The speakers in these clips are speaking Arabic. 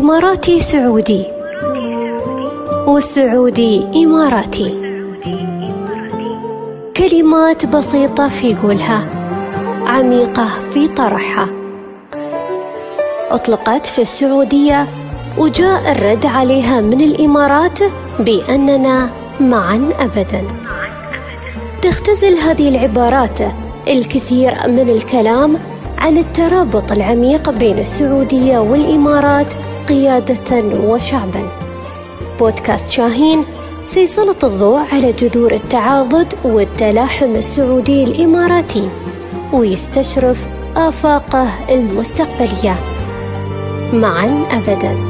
الإماراتي سعودي والسعودي إماراتي. كلمات بسيطة في قولها عميقة في طرحها. أطلقت في السعودية وجاء الرد عليها من الإمارات بأننا معا أبدا. تختزل هذه العبارات الكثير من الكلام عن الترابط العميق بين السعودية والإمارات قيادة وشعبا. بودكاست شاهين سيسلط الضوء على جذور التعاضد والتلاحم السعودي الإماراتي ويستشرف آفاقه المستقبلية. معا أبداً.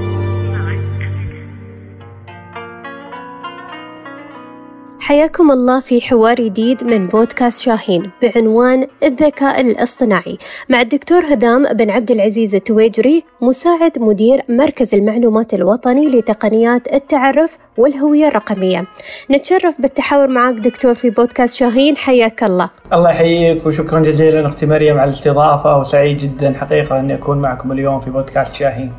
حياكم الله في حوار جديد من بودكاست شاهين بعنوان الذكاء الاصطناعي مع الدكتور هدام بن عبد العزيز التويجري مساعد مدير مركز المعلومات الوطني لتقنيات التعرف والهوية الرقمية. نتشرف بالتحاور معك دكتور في بودكاست شاهين حياك الله. الله يحييك وشكرا جزيلا أختي مريم على الاستضافة وسعيد جدا حقيقة اني أكون معكم اليوم في بودكاست شاهين.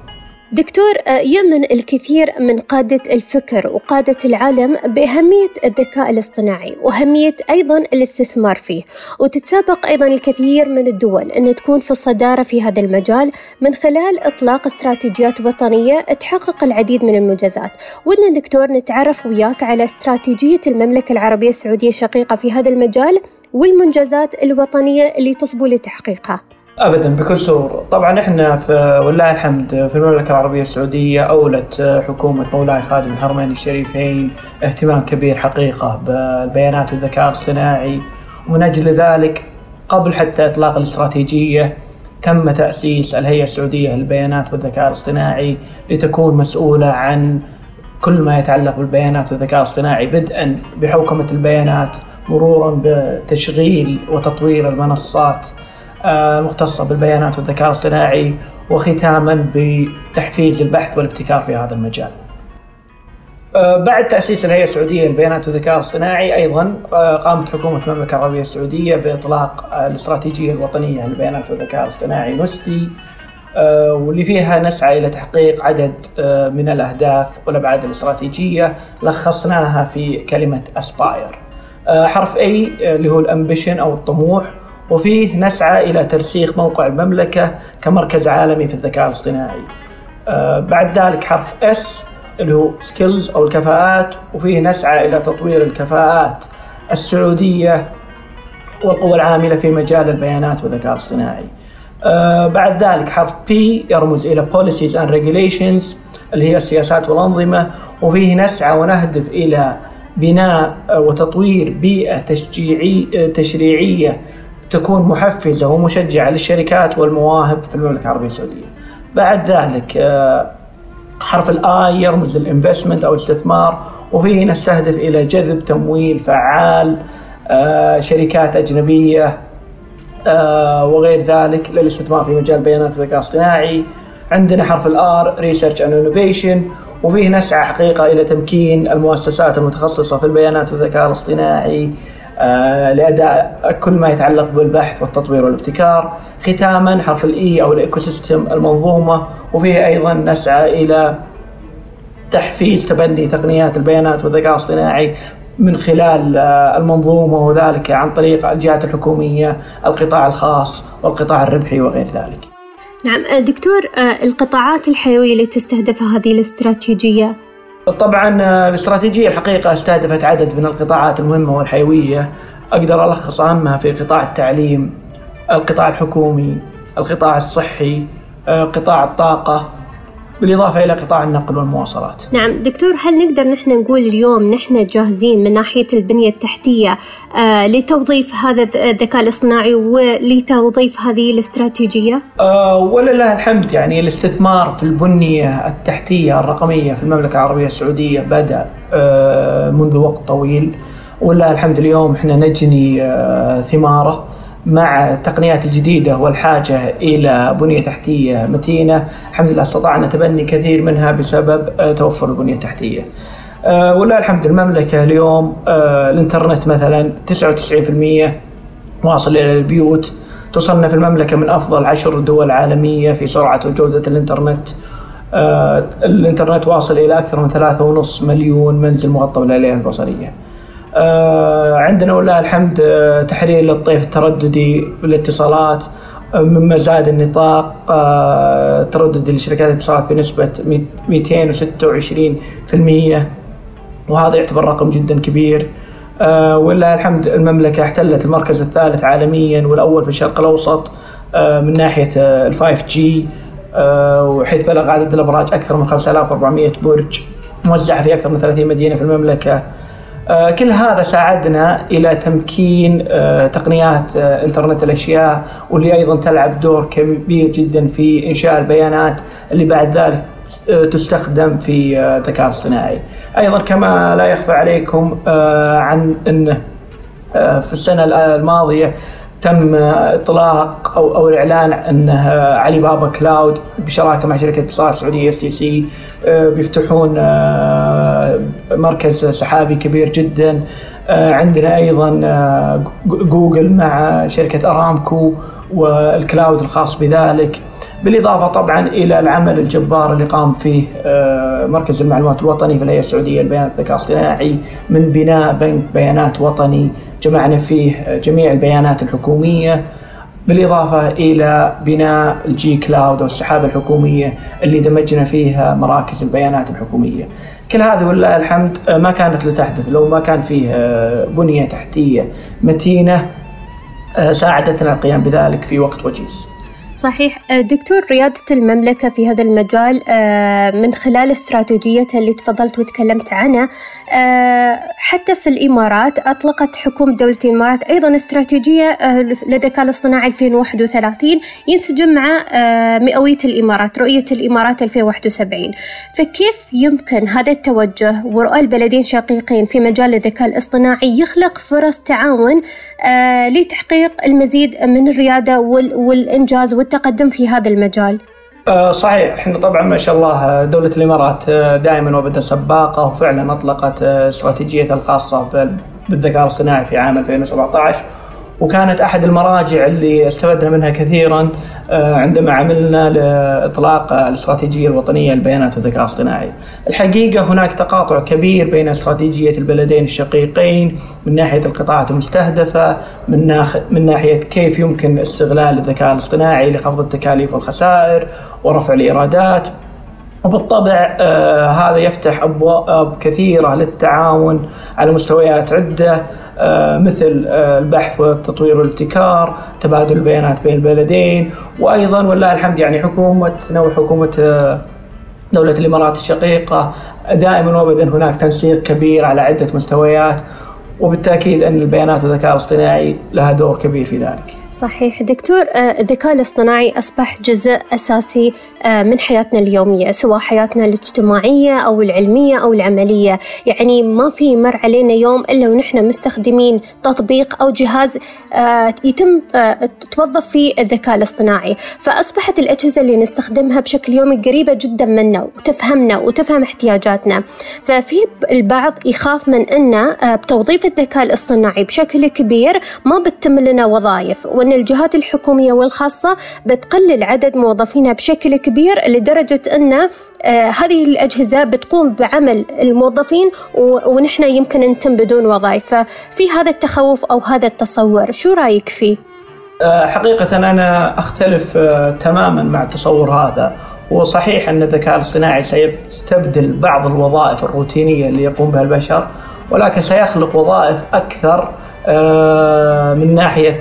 دكتور آه، يمن الكثير من قادة الفكر وقادة العالم بأهمية الذكاء الاصطناعي وأهمية أيضا الاستثمار فيه. وتتسابق أيضا الكثير من الدول أن تكون في الصدارة في هذا المجال من خلال إطلاق استراتيجيات وطنية تحقق العديد من المنجزات. ودنا دكتور نتعرف وياك على استراتيجية المملكة العربية السعودية الشقيقة في هذا المجال والمنجزات الوطنية اللي تصبو لتحقيقها. ابدا بكل سرور. طبعا إحنا في ولله الحمد في المملكة العربية السعودية أولت حكومة مولاي خادم الحرمين الشريفين اهتمام كبير حقيقة بالبيانات والذكاء الاصطناعي. ومن أجل ذلك قبل حتى إطلاق الاستراتيجية تم تأسيس الهيئة السعودية للبيانات والذكاء الاصطناعي لتكون مسؤولة عن كل ما يتعلق بالبيانات والذكاء الاصطناعي بدءا بحوكمة البيانات مرورا بتشغيل وتطوير المنصات المختصة بالبيانات والذكاء الاصطناعي وختاما بتحفيز البحث والابتكار في هذا المجال. آه، بعد تأسيس الهيئة السعودية للبيانات والذكاء الاصطناعي أيضا آه، قامت حكومة المملكة العربية السعودية بإطلاق الاستراتيجية الوطنية للبيانات والذكاء الاصطناعي نستي آه، واللي فيها نسعى إلى تحقيق عدد من الأهداف والأبعاد الاستراتيجية لخصناها في كلمة أسباير حرف A اللي هو الأمبيشن أو الطموح وفيه نسعى إلى ترسيخ موقع المملكة كمركز عالمي في الذكاء الاصطناعي. آه بعد ذلك حرف S اللي هو سكيلز أو الكفاءات وفيه نسعى إلى تطوير الكفاءات السعودية والقوى العاملة في مجال البيانات والذكاء الاصطناعي. آه بعد ذلك حرف P يرمز إلى Policies and Regulations اللي هي السياسات والأنظمة وفيه نسعى ونهدف إلى بناء وتطوير بيئة تشجيعي تشريعية تكون محفزة ومشجعة للشركات والمواهب في المملكة العربية السعودية. بعد ذلك آه، حرف ال I يرمز لل investment أو الاستثمار وفيه نستهدف إلى جذب تمويل فعال آه، شركات أجنبية آه، وغير ذلك للاستثمار في مجال البيانات والذكاء الاصطناعي. عندنا حرف ال R research and innovation وفيه نسعى حقيقة إلى تمكين المؤسسات المتخصصة في البيانات والذكاء الاصطناعي. لأداء كل ما يتعلق بالبحث والتطوير والابتكار ختاما حرف ال E أو ال ecosystem المنظومة وفيه أيضا نسعى إلى تحفيز تبني تقنيات البيانات والذكاء الاصطناعي من خلال آه، المنظومة وذلك عن طريق الجهات الحكومية، القطاع الخاص والقطاع الربحي وغير ذلك. نعم دكتور آه، القطاعات الحيوية اللي تستهدفها هذه الاستراتيجية طبعا آه، الاستراتيجية الحقيقة استهدفت عدد من القطاعات المهمة والحيوية. أقدر ألخص أهمها في قطاع التعليم القطاع الحكومي القطاع الصحي آه، قطاع الطاقة. بالإضافة إلى قطاع النقل والمواصلات. نعم دكتور هل نقدر نحن نقول اليوم نحن جاهزين من ناحية البنية التحتية آه لتوظيف هذا الذكاء الاصطناعي ولتوظيف هذه الاستراتيجية؟ آه ولله الحمد يعني الاستثمار في البنية التحتية الرقمية في المملكة العربية السعودية بدأ آه منذ وقت طويل. ولله الحمد اليوم إحنا نجني آه ثمارة. مع التقنيات الجديدة والحاجة إلى بنية تحتية متينة الحمد لله استطعنا تبني كثير منها بسبب آه، توفر البنية التحتية. آه، ولله الحمد المملكة اليوم آه، الإنترنت مثلا 99% واصل إلى البيوت. تصنف المملكة من أفضل عشر دول عالمية في سرعة وجودة الإنترنت. الإنترنت واصل إلى أكثر من ثلاثة ونص مليون منزل مغطى بالآلية البصرية. عندنا ولله الحمد تحرير للطيف الترددي بالاتصالات مما زاد النطاق تردد لشركات الاتصالات بنسبة 226% وهذا يعتبر رقم جدا كبير. ولله الحمد المملكة احتلت المركز الثالث عالميا والأول في الشرق الأوسط من ناحية ال 5 جي وحيث بلغ عدد الأبراج أكثر من 5400 برج موزعة في أكثر من 30 مدينة في المملكة. آه، كل هذا ساعدنا إلى تمكين آه، تقنيات آه، إنترنت الأشياء واللي أيضا تلعب دور كبير جدا في إنشاء البيانات اللي بعد ذلك تستخدم في الذكاء الصناعي. أيضا كما لا يخفى عليكم عن انه في السنة الماضية تم إطلاق أو أو الإعلان أن Alibaba Cloud بشراكة مع شركة اتصالات سعودية STC بيفتحون آه، مركز سحابي كبير جدا آه، عندنا أيضا آه، جوجل مع شركة أرامكو وال cloud الخاص بذلك. بالإضافة طبعا إلى العمل الجبار اللي قام فيه مركز المعلومات الوطني في الهيئة السعودية للبيانات الذكاء الاصطناعي من بناء بنك بيانات وطني. جمعنا فيه جميع البيانات الحكومية. بالإضافة إلى بناء ال G-Cloud أو السحابة الحكومية اللي دمجنا فيها مراكز البيانات الحكومية. كل هذه ولله الحمد ما كانت لتحدث لو ما كان فيه بنية تحتية متينة ساعدتنا القيام بذلك في وقت وجيز. صحيح. آه، دكتور ريادة المملكة في هذا المجال آه، من خلال استراتيجيتها اللي تفضلت وتكلمت عنها آه، حتى في الإمارات أطلقت حكومة دولة الإمارات أيضا استراتيجية للذكاء الاصطناعي 2031 ينسجم مع مئوية الإمارات رؤية الإمارات 2071 فكيف يمكن هذا التوجه ورؤى البلدين شقيقين في مجال الذكاء الاصطناعي يخلق فرص تعاون لتحقيق المزيد من الريادة والإنجاز والتقدم في هذا المجال؟ آه، صحيح إحنا طبعا ما شاء الله دولة الإمارات آه، دائما وابدا سباقة وفعلا أطلقت آه، استراتيجيتها الخاصة بالذكاء الاصطناعي في عام 2017 وكانت أحد المراجع اللي استفدنا منها كثيرا آه، عندما عملنا لإطلاق الاستراتيجية الوطنية للبيانات والذكاء الاصطناعي. الحقيقة هناك تقاطع كبير بين استراتيجية البلدين الشقيقين من ناحية القطاعات المستهدفة، من من ناحية كيف يمكن استغلال الذكاء الاصطناعي لخفض التكاليف والخسائر ورفع الإيرادات وبالطبع آه هذا يفتح أبواب كثيرة للتعاون على مستويات عدة آه مثل آه البحث والتطوير والابتكار، تبادل البيانات بين البلدين، وأيضا ولله الحمد يعني حكومتنا وحكومة آه، دولة الإمارات الشقيقة دائما وابدا هناك تنسيق كبير على عدة مستويات وبالتأكيد أن البيانات والذكاء الاصطناعي لها دور كبير في ذلك. صحيح. دكتور آه، الذكاء الاصطناعي أصبح جزء أساسي آه، من حياتنا اليومية سواء حياتنا الاجتماعية أو العلمية أو العملية. يعني ما في مر علينا يوم إلا ونحن مستخدمين تطبيق أو جهاز آه، يتم توظف فيه الذكاء الاصطناعي. فأصبحت الأجهزة اللي نستخدمها بشكل يومي قريبة جدا منا وتفهمنا وتفهم احتياجاتنا. ففي البعض يخاف من أن بتوظيف الذكاء الاصطناعي بشكل كبير ما بتتم لنا وظائف. وأن الجهات الحكومية والخاصة بتقلل عدد موظفينها بشكل كبير لدرجة أن آه، هذه الأجهزة بتقوم بعمل الموظفين ونحن يمكن نتم بدون وظائف ففي هذا التخوف أو هذا التصور شو رأيك فيه؟ آه، حقيقة أنا أختلف آه، تماما مع التصور هذا وصحيح أن الذكاء الاصطناعي سيستبدل بعض الوظائف الروتينية اللي يقوم بها البشر ولكن سيخلق وظائف أكثر من ناحية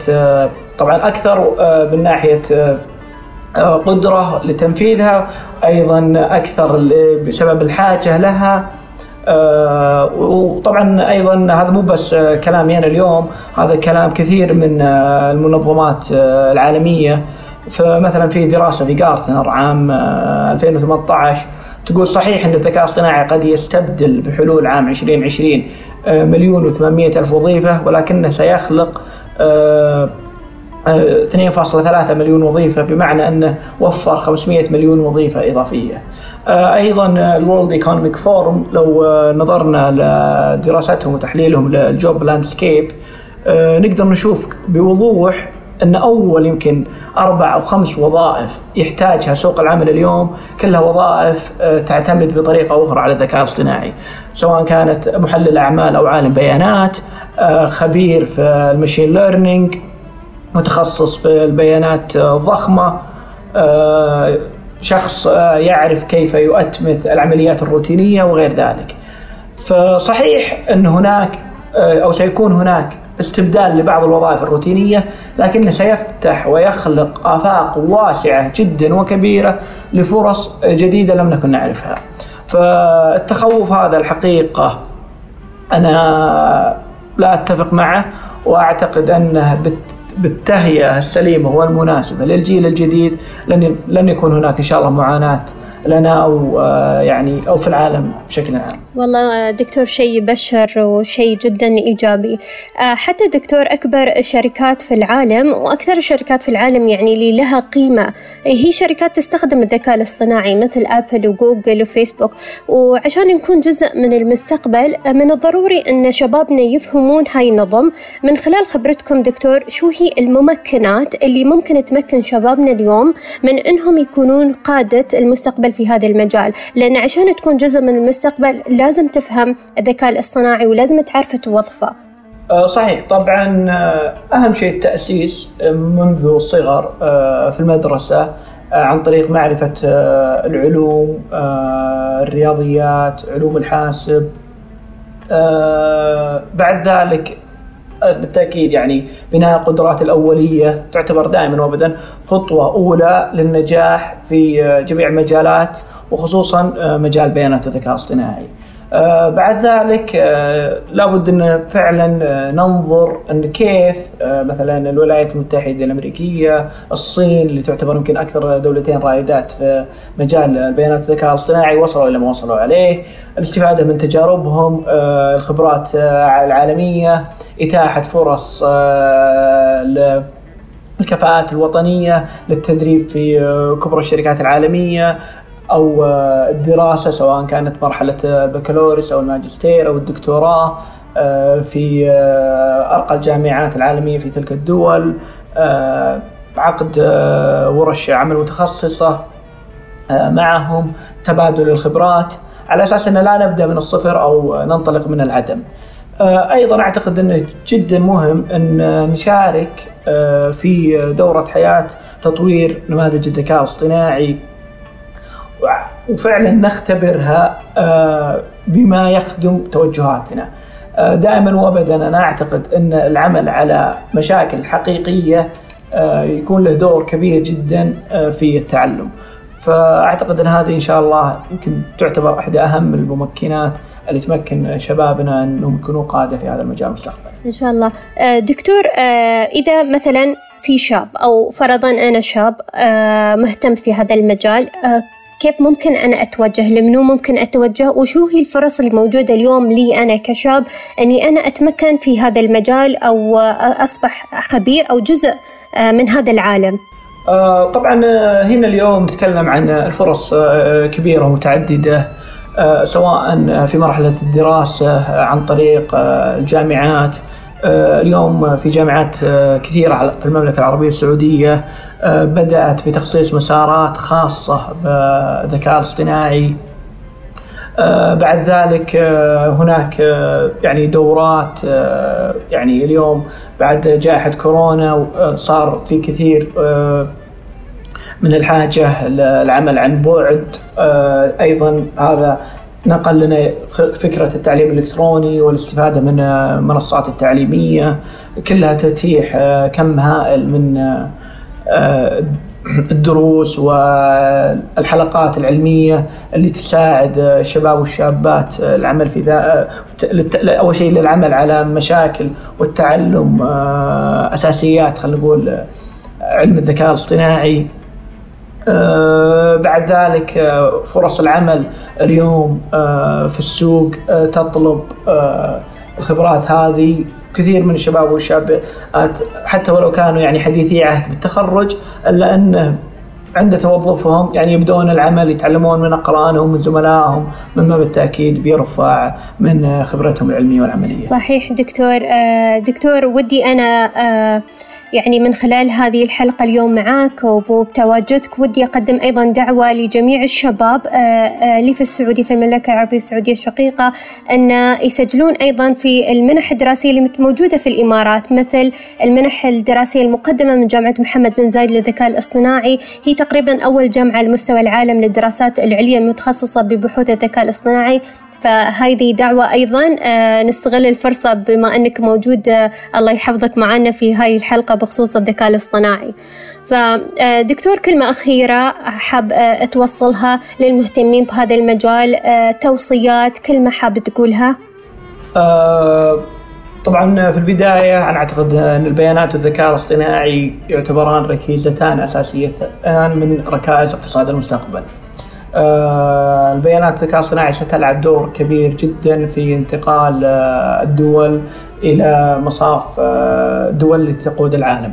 طبعا أكثر آه، من ناحية آه، آه، قدرة لتنفيذها أيضا أكثر بسبب الحاجة لها. وطبعا أيضا هذا مو بس كلامي أنا اليوم هذا كلام كثير من المنظمات العالمية. فمثلا في دراسة في جارتنر عام 2018 تقول صحيح إن الذكاء الاصطناعي قد يستبدل بحلول عام 2020 مليون و800 ألف وظيفة ولكنه سيخلق 2.3 مليون وظيفة بمعنى أنه وفر 500 مليون وظيفة إضافية. آه، أيضا ال World Economic Forum لو آه، نظرنا لدراستهم وتحليلهم لل job landscape نقدر نشوف بوضوح أن أول يمكن أربع أو خمس وظائف يحتاجها سوق العمل اليوم كلها وظائف تعتمد بطريقة أخرى على الذكاء الاصطناعي سواء كانت محلل أعمال أو عالم بيانات خبير في المشين ليرنينج متخصص في البيانات الضخمة شخص يعرف كيف يؤتمت العمليات الروتينية وغير ذلك. فصحيح أن هناك أو سيكون هناك استبدال لبعض الوظائف الروتينية لكنه سيفتح ويخلق آفاق واسعة جدا وكبيرة لفرص جديدة لم نكن نعرفها. فالتخوف هذا الحقيقة أنا لا أتفق معه وأعتقد أنه بالتهيئة السليمة والمناسبة للجيل الجديد لن لن يكون هناك إن شاء الله معاناة لنا أو آه، يعني أو في العالم بشكل عام. والله دكتور شيء يبشر وشيء جدا إيجابي. آه، حتى دكتور أكبر الشركات في العالم وأكثر الشركات في العالم يعني اللي لها قيمة. هي شركات تستخدم الذكاء الاصطناعي مثل آبل وجوجل وفيسبوك. وعشان نكون جزء من المستقبل آه، من الضروري أن شبابنا يفهمون هاي النظم. من خلال خبرتكم دكتور شو هي الممكنات اللي ممكن تمكن شبابنا اليوم من إنهم يكونون المستقبل المستقبل في هذا المجال؟ لأن عشان تكون جزء من المستقبل لازم تفهم الذكاء الاصطناعي ولازم تعرف توظفه. أه، صحيح. طبعا أه، أهم شيء التأسيس منذ الصغر في المدرسة عن طريق معرفة العلوم الرياضيات علوم الحاسب. بعد ذلك بالتأكيد يعني بناء القدرات الأولية تعتبر دائما وابدا خطوة أولى للنجاح في جميع المجالات وخصوصا مجال بيانات الذكاء الاصطناعي. آه، بعد ذلك آه، لابد أن فعلا آه، ننظر أن كيف مثلا الولايات المتحدة الأمريكية، الصين اللي تعتبر يمكن أكثر دولتين رائدات في مجال بيانات الذكاء الاصطناعي وصلوا إلى ما وصلوا عليه، الاستفادة من تجاربهم، الخبرات العالمية، إتاحة فرص الكفاءات الوطنية للتدريب في كبرى الشركات العالمية أو آه، الدراسة سواء كانت مرحلة البكالوريوس أو الماجستير أو الدكتوراه آه، في آه، أرقى الجامعات العالمية في تلك الدول عقد ورش عمل متخصصة معهم تبادل الخبرات على أساس أن لا نبدأ من الصفر أو ننطلق من العدم. أيضا أعتقد أنه جدا مهم أن نشارك في دورة حياة تطوير نماذج الذكاء الاصطناعي وفعلا نختبرها آه، بما يخدم توجهاتنا آه، دائما وابدا أنا أعتقد أن العمل على مشاكل حقيقية آه، يكون له دور كبير جدا في التعلم فأعتقد أن هذه إن شاء الله يمكن تعتبر احدى أهم الممكنات اللي تمكن شبابنا أنهم يكونوا قادة في هذا المجال مستقبلا. إن شاء الله. دكتور إذا مثلا في شاب أو فرضا أنا شاب مهتم في هذا المجال كيف ممكن أنا أتوجه لمنو ممكن أتوجه وشو هي الفرص الموجودة اليوم لي أنا كشاب أني أنا أتمكن في هذا المجال أو أصبح خبير أو جزء آه، من هذا العالم؟ آه، طبعا آه، هنا اليوم نتكلم عن الفرص كبيرة ومتعددة سواء في مرحلة الدراسة عن طريق الجامعات اليوم في جامعات آه، كثيرة في المملكة العربية السعودية آه، بدأت بتخصيص مسارات خاصة بالذكاء الاصطناعي. بعد ذلك هناك يعني دورات يعني اليوم بعد جائحة كورونا صار في كثير من الحاجة للعمل عن بعد. أيضا هذا نقل لنا فكرة التعليم الإلكتروني والاستفادة من المنصات التعليمية كلها تتيح آه، كم هائل من آه، الدروس والحلقات العلمية اللي تساعد الشباب والشابات العمل في ذا أول شيء للعمل على مشاكل والتعلم آه، أساسيات خلينا نقول علم الذكاء الاصطناعي. آه، بعد ذلك آه، فرص العمل اليوم آه، في السوق تطلب الخبرات هذه كثير من الشباب والشابات حتى ولو كانوا يعني حديثي عهد بالتخرج إلا انه عند توظفهم يعني يبدون العمل يتعلمون من أقرانهم من زملائهم مما بالتاكيد بيرفع من خبرتهم العلمية والعملية. صحيح دكتور دكتور ودي أنا يعني من خلال هذه الحلقة اليوم معاك وبتواجدك ودي أقدم أيضا دعوة لجميع الشباب اللي في السعودية في المملكة العربية السعودية الشقيقة أن يسجلون أيضا في المنح الدراسية اللي موجودة في الإمارات مثل المنح الدراسية المقدمة من جامعة محمد بن زايد للذكاء الاصطناعي. هي تقريبا أول جامعة على مستوى العالم للدراسات العليا المتخصصة ببحوث الذكاء الاصطناعي. فهذه دعوة أيضا آه، نستغل الفرصة بما أنك موجود آه، الله يحفظك معنا في هاي الحلقة بخصوص الذكاء الاصطناعي. فدكتور آه، كلمة أخيرة حاب توصلها للمهتمين بهذا المجال توصيات كلمة حاب تقولها؟ طبعا في البداية أنا أعتقد أن البيانات والذكاء الاصطناعي يعتبران ركيزتان أساسيتان من ركائز اقتصاد المستقبل. البيانات الذكاء الصناعي ستلعب دور كبير جدا في انتقال آه، الدول إلى مصاف آه، اللي تقود العالم.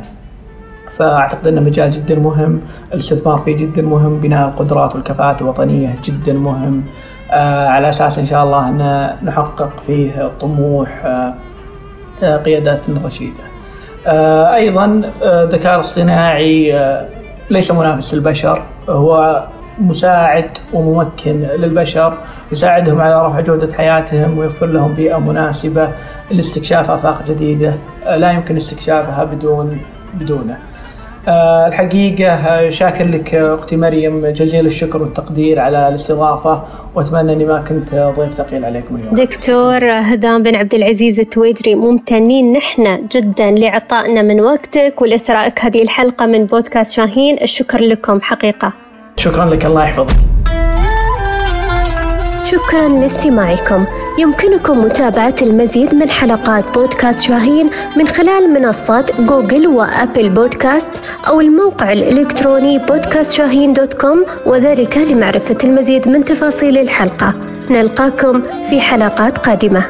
فأعتقد انه مجال جدا مهم، الاستثمار فيه جدا مهم، بناء القدرات والكفاءات الوطنية جدا مهم على أساس إن شاء الله أن نحقق فيه طموح قياداتنا الرشيده. أيضا الذكاء الاصطناعي ليس منافس للبشر هو مساعد وممكن للبشر يساعدهم على رفع جودة حياتهم ويوفر لهم بيئة مناسبة لاستكشاف آفاق جديدة لا يمكن استكشافها بدون بدونه. آه، الحقيقة شاكر لك أختي مريم جزيل الشكر والتقدير على الاستضافة وأتمنى أني ما كنت ضيف ثقيل عليكم اليوم. دكتور هدام بن عبد العزيز التويجري ممتنين نحن جدا لإعطائنا من وقتك ولإثرائك هذه الحلقة من بودكاست شاهين. الشكر لكم حقيقة. شكرا لك الله يحفظك. شكرا لاستماعكم. يمكنكم متابعة المزيد من حلقات بودكاست شاهين من خلال منصات جوجل و Apple Podcast أو الموقع الإلكتروني بودكاست شاهين dot com وذلك لمعرفة المزيد من تفاصيل الحلقة. نلقاكم في حلقات قادمة.